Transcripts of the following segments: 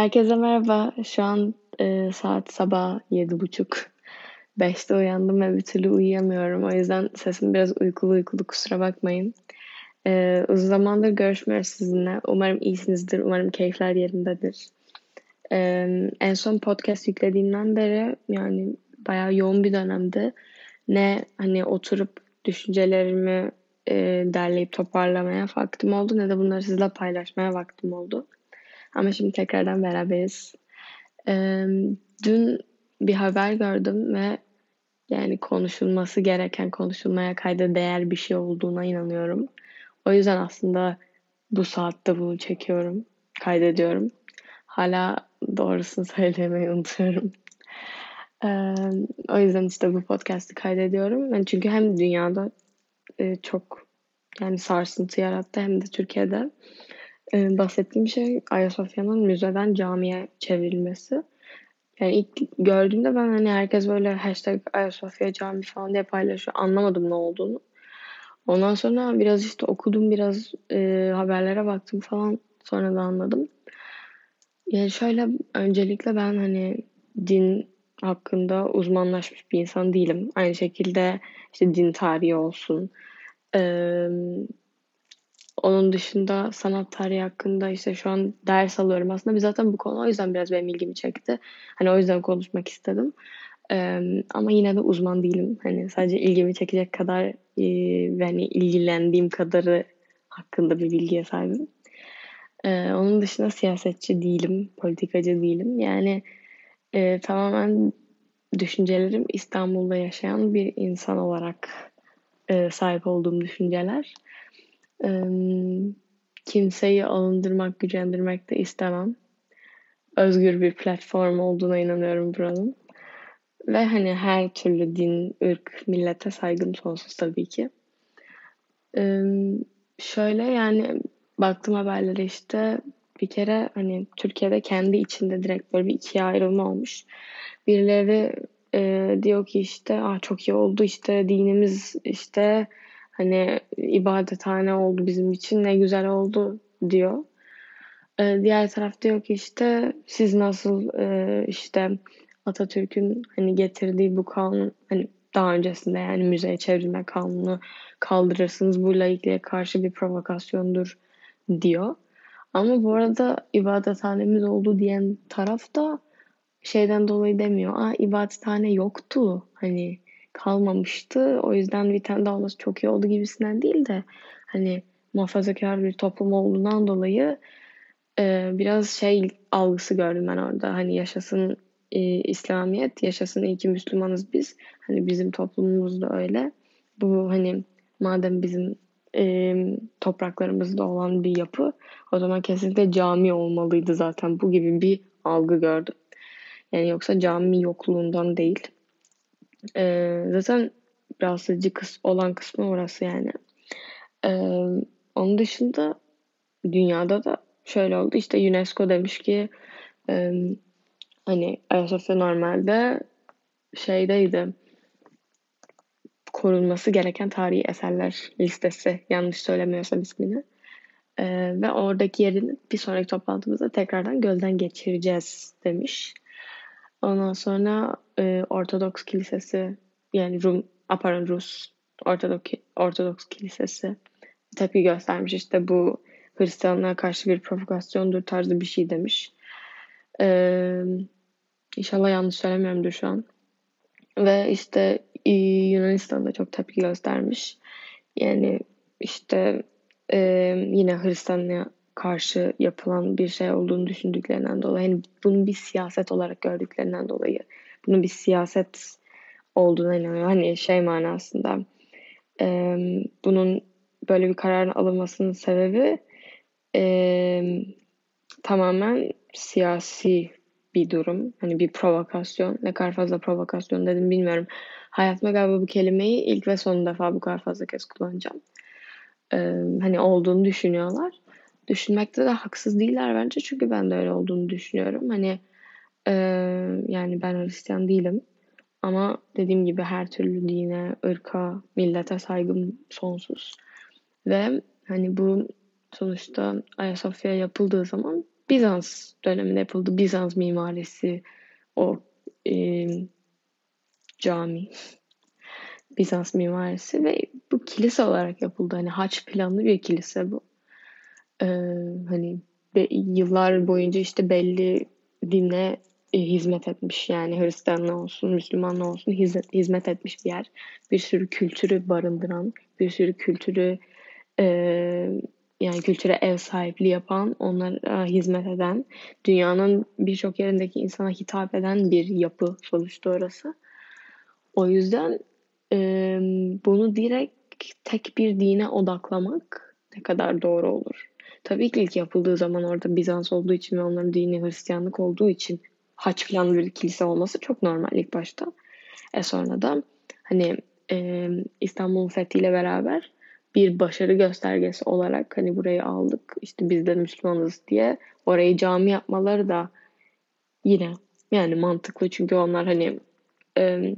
Herkese merhaba. Şu an e, saat sabah yedi buçuk. Beşte uyandım ve bir türlü uyuyamıyorum. O yüzden sesim biraz uykulu uykulu kusura bakmayın. E, uzun zamandır görüşmüyoruz sizinle. Umarım iyisinizdir. Umarım keyifler yerindedir. E, en son podcast yüklediğimden beri yani bayağı yoğun bir dönemdi. Ne hani oturup düşüncelerimi e, derleyip toparlamaya vaktim oldu ne de bunları sizle paylaşmaya vaktim oldu. Ama şimdi tekrardan beraberiz. Ee, dün bir haber gördüm ve yani konuşulması gereken, konuşulmaya kayda değer bir şey olduğuna inanıyorum. O yüzden aslında bu saatte bunu çekiyorum, kaydediyorum. Hala doğrusunu söylemeyi unutuyorum. Ee, o yüzden işte bu podcast'i kaydediyorum. Yani çünkü hem dünyada e, çok yani sarsıntı yarattı hem de Türkiye'de. Ee, bahsettiğim şey Ayasofya'nın müzeden camiye çevrilmesi. Yani ilk gördüğümde ben hani herkes böyle hashtag Ayasofya cami falan diye paylaşıyor. Anlamadım ne olduğunu. Ondan sonra biraz işte okudum biraz e, haberlere baktım falan sonra da anladım. Yani şöyle öncelikle ben hani din hakkında uzmanlaşmış bir insan değilim. Aynı şekilde işte din tarihi olsun, onun dışında sanat tarihi hakkında işte şu an ders alıyorum. Aslında bir zaten bu konu o yüzden biraz benim ilgimi çekti. Hani o yüzden konuşmak istedim. Ee, ama yine de uzman değilim. Hani sadece ilgimi çekecek kadar e, ve hani ilgilendiğim kadarı hakkında bir bilgiye sahibim. Ee, onun dışında siyasetçi değilim, politikacı değilim. Yani e, tamamen düşüncelerim İstanbul'da yaşayan bir insan olarak e, sahip olduğum düşünceler kimseyi alındırmak, gücendirmek de istemem. Özgür bir platform olduğuna inanıyorum buranın. Ve hani her türlü din, ırk, millete saygım sonsuz tabii ki. şöyle yani baktım haberlere işte bir kere hani Türkiye'de kendi içinde direkt böyle bir ikiye ayrılma olmuş. Birileri e, diyor ki işte ah çok iyi oldu işte dinimiz işte Hani ibadethane oldu bizim için ne güzel oldu diyor. Ee, diğer taraf diyor ki işte siz nasıl e, işte Atatürk'ün hani getirdiği bu kanun hani daha öncesinde yani müzeye çevrilme kanunu kaldırırsınız bu laikliğe karşı bir provokasyondur diyor. Ama bu arada ibadethanemiz oldu diyen taraf da şeyden dolayı demiyor. Aa ibadethane yoktu. Hani kalmamıştı. O yüzden bir tane daha olması çok iyi oldu gibisinden değil de hani muhafazakar bir toplum olduğundan dolayı e, biraz şey algısı gördüm ben orada. Hani yaşasın e, İslamiyet, yaşasın iyi ki Müslümanız biz. Hani bizim toplumumuz da öyle. Bu hani madem bizim e, topraklarımızda olan bir yapı o zaman kesinlikle cami olmalıydı zaten. Bu gibi bir algı gördüm. Yani yoksa cami yokluğundan değil. Ee, zaten rahatsız kıs olan kısmı orası yani. Ee, onun dışında dünyada da şöyle oldu. İşte UNESCO demiş ki e, hani Ayasofya normalde şeydeydi korunması gereken tarihi eserler listesi yanlış söylemiyorsam ismini. Ee, ve oradaki yerini bir sonraki toplantımızda tekrardan gözden geçireceğiz demiş. Ondan sonra e, Ortodoks Kilisesi yani Rum, Aparan Rus Ortodoks, Ortodoks Kilisesi tepki göstermiş. işte bu Hristiyanlığa karşı bir provokasyondur tarzı bir şey demiş. Ee, inşallah yanlış söylemiyorumdur şu an. Ve işte Yunanistan da çok tepki göstermiş. Yani işte e, yine Hristiyanlığa karşı yapılan bir şey olduğunu düşündüklerinden dolayı yani bunu bir siyaset olarak gördüklerinden dolayı bunun bir siyaset olduğuna inanıyor. Hani şey manasında e, bunun böyle bir kararın alınmasının sebebi e, tamamen siyasi bir durum. Hani bir provokasyon. Ne kadar fazla provokasyon dedim bilmiyorum. Hayatımda galiba bu kelimeyi ilk ve son defa bu kadar fazla kez kullanacağım. Ee, hani olduğunu düşünüyorlar düşünmekte de haksız değiller bence. Çünkü ben de öyle olduğunu düşünüyorum. Hani e, yani ben Hristiyan değilim. Ama dediğim gibi her türlü dine, ırka, millete saygım sonsuz. Ve hani bu sonuçta Ayasofya yapıldığı zaman Bizans döneminde yapıldı. Bizans mimarisi o e, cami. Bizans mimarisi ve bu kilise olarak yapıldı. Hani haç planlı bir kilise bu. Ee, hani be, yıllar boyunca işte belli dine e, hizmet etmiş. Yani Hristiyanlı olsun, Müslümanlı olsun hizmet, hizmet etmiş bir yer. Bir sürü kültürü barındıran, bir sürü kültürü e, yani kültüre ev sahipliği yapan, onlara hizmet eden, dünyanın birçok yerindeki insana hitap eden bir yapı sonuçta orası. O yüzden e, bunu direkt tek bir dine odaklamak ne kadar doğru olur? Tabii ki ilk yapıldığı zaman orada Bizans olduğu için ve onların dini Hristiyanlık olduğu için haç planlı bir kilise olması çok normal ilk başta. E sonra da hani e, İstanbul'un fethiyle beraber bir başarı göstergesi olarak hani burayı aldık işte biz de Müslümanız diye orayı cami yapmaları da yine yani mantıklı çünkü onlar hani e,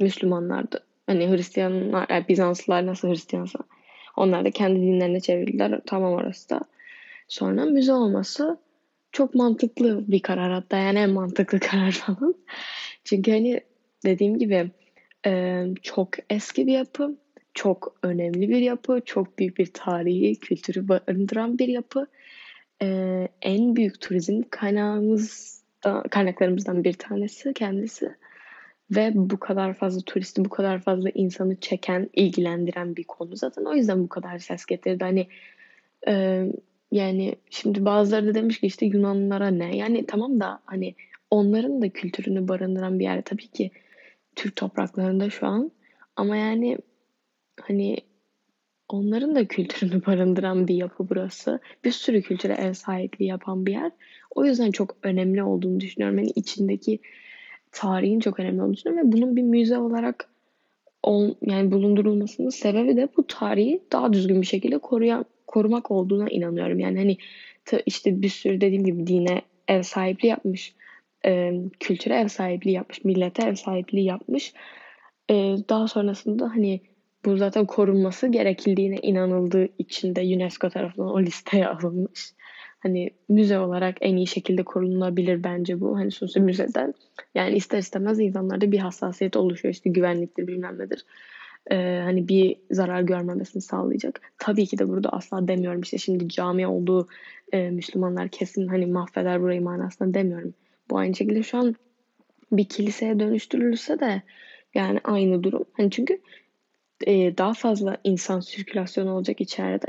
Müslümanlardı. Hani Hristiyanlar, yani Bizanslılar nasıl Hristiyansa onlar da kendi dinlerine çevirdiler. Tamam orası da. Sonra müze olması çok mantıklı bir karar hatta yani en mantıklı karar falan. Çünkü hani dediğim gibi çok eski bir yapı, çok önemli bir yapı, çok büyük bir tarihi, kültürü barındıran bir yapı. En büyük turizm kaynağımız kaynaklarımızdan bir tanesi kendisi ve bu kadar fazla turisti, bu kadar fazla insanı çeken, ilgilendiren bir konu zaten. O yüzden bu kadar ses getirdi. Hani e, yani şimdi bazıları da demiş ki işte Yunanlılara ne? Yani tamam da hani onların da kültürünü barındıran bir yer tabii ki Türk topraklarında şu an. Ama yani hani onların da kültürünü barındıran bir yapı burası. Bir sürü kültüre ev sahipliği yapan bir yer. O yüzden çok önemli olduğunu düşünüyorum. Yani içindeki tarihin çok önemli olduğunu ve bunun bir müze olarak ol, yani bulundurulmasının sebebi de bu tarihi daha düzgün bir şekilde koruyan, korumak olduğuna inanıyorum. Yani hani işte bir sürü dediğim gibi dine ev sahipliği yapmış, e, kültüre ev sahipliği yapmış, millete ev sahipliği yapmış. E, daha sonrasında hani bu zaten korunması gerekildiğine inanıldığı için de UNESCO tarafından o listeye alınmış hani müze olarak en iyi şekilde korunabilir bence bu. Hani sonuçta müzeden yani ister istemez insanlarda bir hassasiyet oluşuyor. işte güvenliktir bilmem nedir. Ee, hani bir zarar görmemesini sağlayacak. Tabii ki de burada asla demiyorum işte şimdi cami olduğu e, Müslümanlar kesin hani mahveder burayı manasında demiyorum. Bu aynı şekilde şu an bir kiliseye dönüştürülürse de yani aynı durum. Hani çünkü e, daha fazla insan sirkülasyonu olacak içeride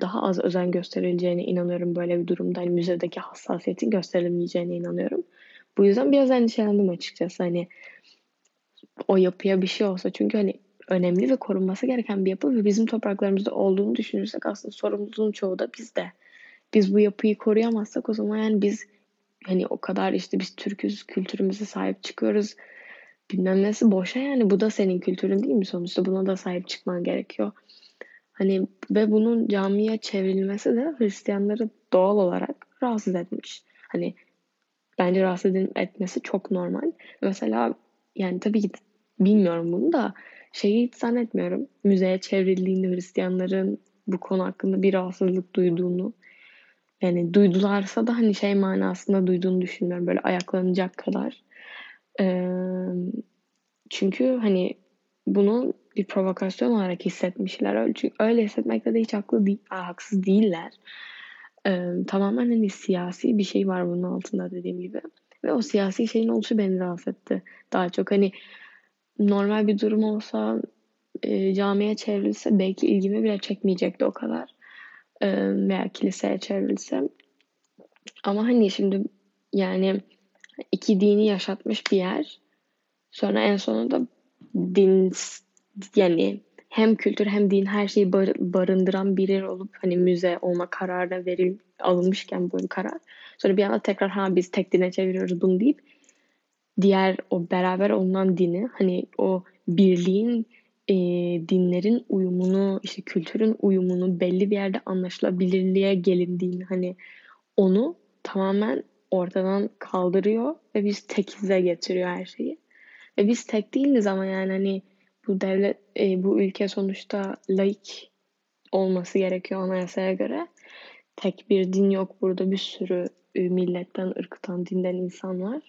daha az özen gösterileceğine inanıyorum böyle bir durumda. Hani müzedeki hassasiyetin gösterilmeyeceğine inanıyorum. Bu yüzden biraz endişelendim açıkçası. Hani o yapıya bir şey olsa çünkü hani önemli ve korunması gereken bir yapı ve bizim topraklarımızda olduğunu düşünürsek aslında sorumluluğun çoğu da bizde. Biz bu yapıyı koruyamazsak o zaman yani biz hani o kadar işte biz Türk'üz, kültürümüze sahip çıkıyoruz. Bilmem nesi boşa yani bu da senin kültürün değil mi sonuçta buna da sahip çıkman gerekiyor. Hani ve bunun camiye çevrilmesi de Hristiyanları doğal olarak rahatsız etmiş. Hani bence rahatsız etmesi çok normal. Mesela yani tabii ki bilmiyorum bunu da şeyi hiç zannetmiyorum. Müzeye çevrildiğinde Hristiyanların bu konu hakkında bir rahatsızlık duyduğunu yani duydularsa da hani şey manasında duyduğunu düşünmüyorum. Böyle ayaklanacak kadar. Ee, çünkü hani bunu bir provokasyon olarak hissetmişler. Çünkü öyle hissetmekte de hiç haklı değil, haksız değiller. Ee, tamamen hani siyasi bir şey var bunun altında dediğim gibi. Ve o siyasi şeyin oluşu beni rahatsız etti. Daha çok hani normal bir durum olsa e, camiye çevrilse belki ilgimi bile çekmeyecekti o kadar. E, veya kiliseye çevrilse. Ama hani şimdi yani iki dini yaşatmış bir yer. Sonra en sonunda din yani hem kültür hem din her şeyi bar, barındıran bir yer olup hani müze olma kararına veril alınmışken bu karar. Sonra bir anda tekrar ha biz tek dine çeviriyoruz bunu deyip diğer o beraber olunan dini hani o birliğin e, dinlerin uyumunu işte kültürün uyumunu belli bir yerde anlaşılabilirliğe gelindiğini hani onu tamamen ortadan kaldırıyor ve biz tekize getiriyor her şeyi. Ve biz tek değiliz ama yani hani bu devlet, e, bu ülke sonuçta laik olması gerekiyor anayasaya göre. tek bir din yok burada bir sürü e, milletten, ırktan, dinden insan var.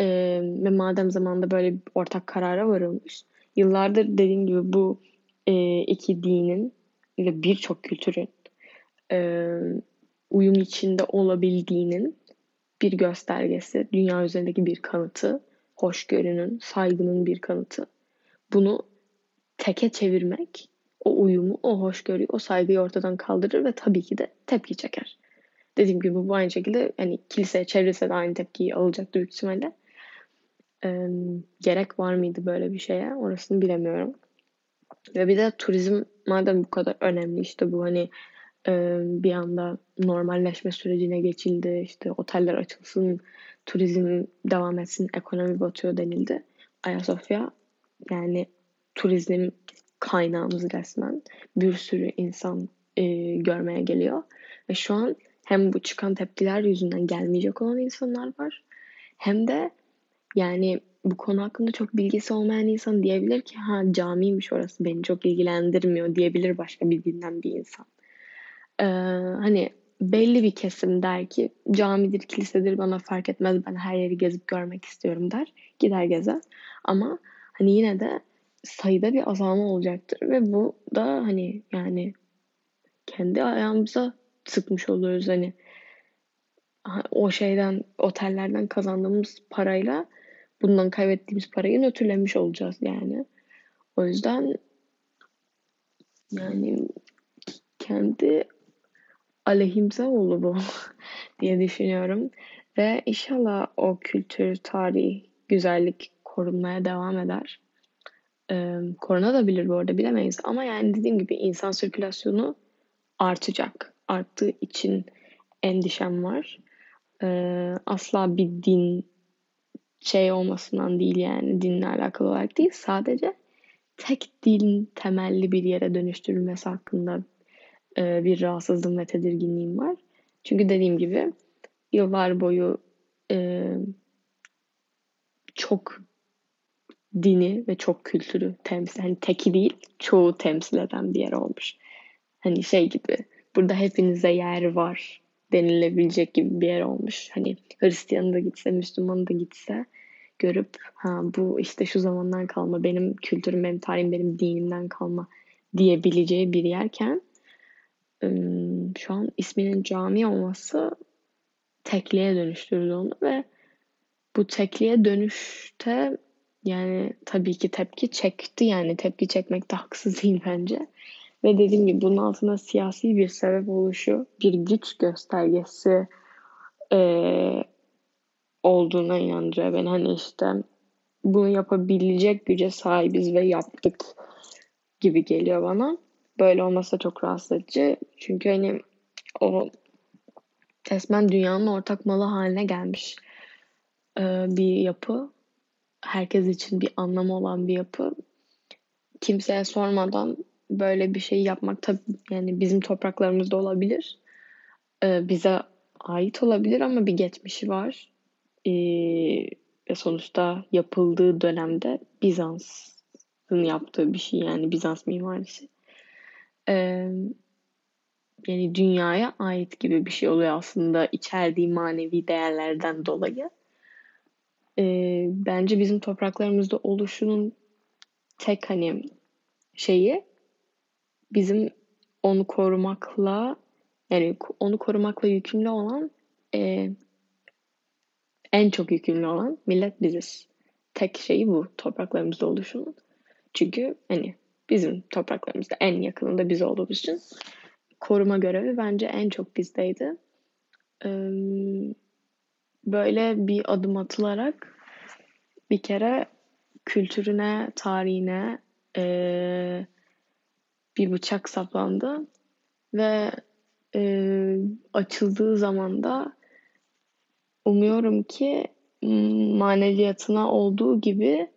E, ve madem zamanda böyle bir ortak karara varılmış, yıllardır dediğim gibi bu e, iki dinin ve birçok kültürün e, uyum içinde olabildiğinin bir göstergesi, dünya üzerindeki bir kanıtı, hoşgörünün, saygının bir kanıtı. Bunu teke çevirmek o uyumu, o hoşgörüyü, o saygıyı ortadan kaldırır ve tabii ki de tepki çeker. Dediğim gibi bu aynı şekilde hani kilise, çevresi de aynı tepkiyi alacaktır büyük ihtimalle. Ee, gerek var mıydı böyle bir şeye? Orasını bilemiyorum. Ve bir de turizm madem bu kadar önemli işte bu hani e, bir anda normalleşme sürecine geçildi. işte oteller açılsın, turizm devam etsin, ekonomi batıyor denildi. Ayasofya yani turizm kaynağımız resmen. Bir sürü insan e, görmeye geliyor. Ve şu an hem bu çıkan tepkiler yüzünden gelmeyecek olan insanlar var. Hem de yani bu konu hakkında çok bilgisi olmayan insan diyebilir ki ha camiymiş orası beni çok ilgilendirmiyor diyebilir başka bir dinden bir insan. Ee, hani belli bir kesim der ki camidir, kilisedir bana fark etmez ben her yeri gezip görmek istiyorum der. Gider gezer. Ama hani yine de sayıda bir azalma olacaktır ve bu da hani yani kendi ayağımıza sıkmış oluyoruz hani o şeyden otellerden kazandığımız parayla bundan kaybettiğimiz parayı nötrlemiş olacağız yani. O yüzden yani kendi aleyhimize oldu bu diye düşünüyorum. Ve inşallah o kültür, tarih, güzellik korunmaya devam eder. Ee, korunabilir bu arada bilemeyiz. Ama yani dediğim gibi insan sirkülasyonu artacak. Arttığı için endişem var. Ee, asla bir din şey olmasından değil yani dinle alakalı olarak değil. Sadece tek din temelli bir yere dönüştürülmesi hakkında e, bir rahatsızlığım ve tedirginliğim var. Çünkü dediğim gibi yıllar boyu e, çok dini ve çok kültürü temsil, hani teki değil çoğu temsil eden bir yer olmuş. Hani şey gibi burada hepinize yer var denilebilecek gibi bir yer olmuş. Hani Hristiyanı da gitse, Müslümanı da gitse görüp ha bu işte şu zamandan kalma benim kültürüm, benim tarihim, benim dinimden kalma diyebileceği bir yerken şu an isminin cami olması tekliğe dönüştürdü onu ve bu tekliğe dönüşte yani tabii ki tepki çekti yani tepki çekmek de haksız değil bence. Ve dediğim gibi bunun altında siyasi bir sebep oluşu, bir güç göstergesi e, olduğuna inandırıyor beni. Hani işte bunu yapabilecek güce sahibiz ve yaptık gibi geliyor bana. Böyle olması da çok rahatsız edici. Çünkü hani o resmen dünyanın ortak malı haline gelmiş ee, bir yapı. Herkes için bir anlamı olan bir yapı. Kimseye sormadan böyle bir şey yapmak tabii yani bizim topraklarımızda olabilir. Ee, bize ait olabilir ama bir geçmişi var. Ee, sonuçta yapıldığı dönemde Bizans'ın yaptığı bir şey yani Bizans mimarisi e, yani dünyaya ait gibi bir şey oluyor aslında içerdiği manevi değerlerden dolayı. E, bence bizim topraklarımızda oluşunun tek hani şeyi bizim onu korumakla yani onu korumakla yükümlü olan e, en çok yükümlü olan millet biziz. Tek şeyi bu topraklarımızda oluşunun. Çünkü hani bizim topraklarımızda en yakınında biz olduğumuz için koruma görevi bence en çok bizdeydi. Böyle bir adım atılarak bir kere kültürüne, tarihine bir bıçak saplandı ve açıldığı zaman da umuyorum ki maneviyatına olduğu gibi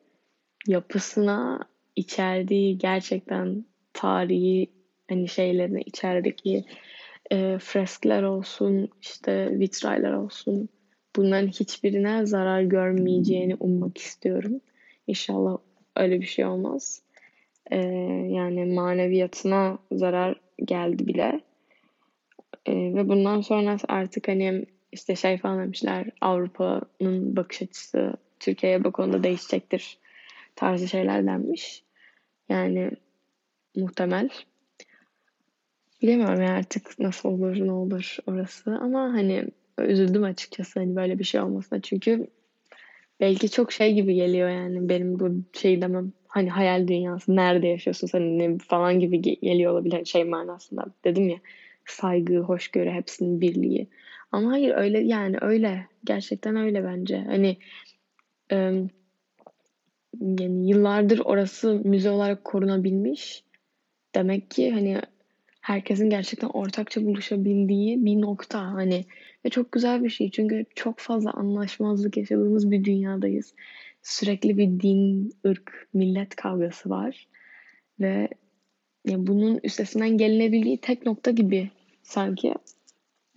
yapısına içerdiği gerçekten tarihi hani şeylerini içerideki e, freskler olsun işte vitraylar olsun bunların hiçbirine zarar görmeyeceğini ummak istiyorum. İnşallah öyle bir şey olmaz. E, yani maneviyatına zarar geldi bile. E, ve bundan sonra artık hani işte şey falan demişler Avrupa'nın bakış açısı Türkiye'ye bu konuda değişecektir tarzı şeyler denmiş. Yani muhtemel. Bilemiyorum ya artık nasıl olur ne olur orası ama hani üzüldüm açıkçası hani böyle bir şey olmasına. Çünkü belki çok şey gibi geliyor yani benim bu şey demem hani hayal dünyası nerede yaşıyorsun sen ne falan gibi geliyor olabilir hani şey manasında. Dedim ya saygı hoşgörü hepsinin birliği. Ama hayır öyle yani öyle. Gerçekten öyle bence. Hani ıı, yani yıllardır orası müze olarak korunabilmiş. Demek ki hani herkesin gerçekten ortakça buluşabildiği bir nokta hani ve çok güzel bir şey çünkü çok fazla anlaşmazlık yaşadığımız bir dünyadayız. Sürekli bir din, ırk, millet kavgası var ve ya bunun üstesinden gelinebildiği tek nokta gibi sanki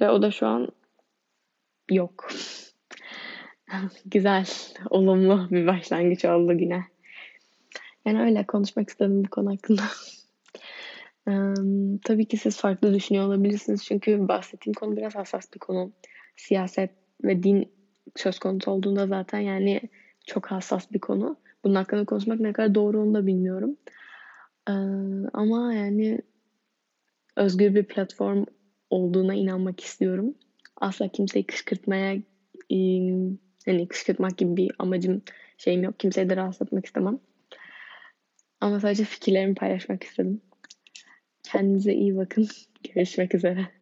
ve o da şu an yok. güzel, olumlu bir başlangıç oldu yine. Yani öyle konuşmak istedim bu konu hakkında. Tabii ki siz farklı düşünüyor olabilirsiniz. Çünkü bahsettiğim konu biraz hassas bir konu. Siyaset ve din söz konusu olduğunda zaten yani çok hassas bir konu. Bunun hakkında konuşmak ne kadar doğru onu da bilmiyorum. Ama yani özgür bir platform olduğuna inanmak istiyorum. Asla kimseyi kışkırtmaya hani kışkırtmak gibi bir amacım şeyim yok. Kimseyi de rahatsız etmek istemem. Ama sadece fikirlerimi paylaşmak istedim. Iyi bakın. Görüşmek üzere.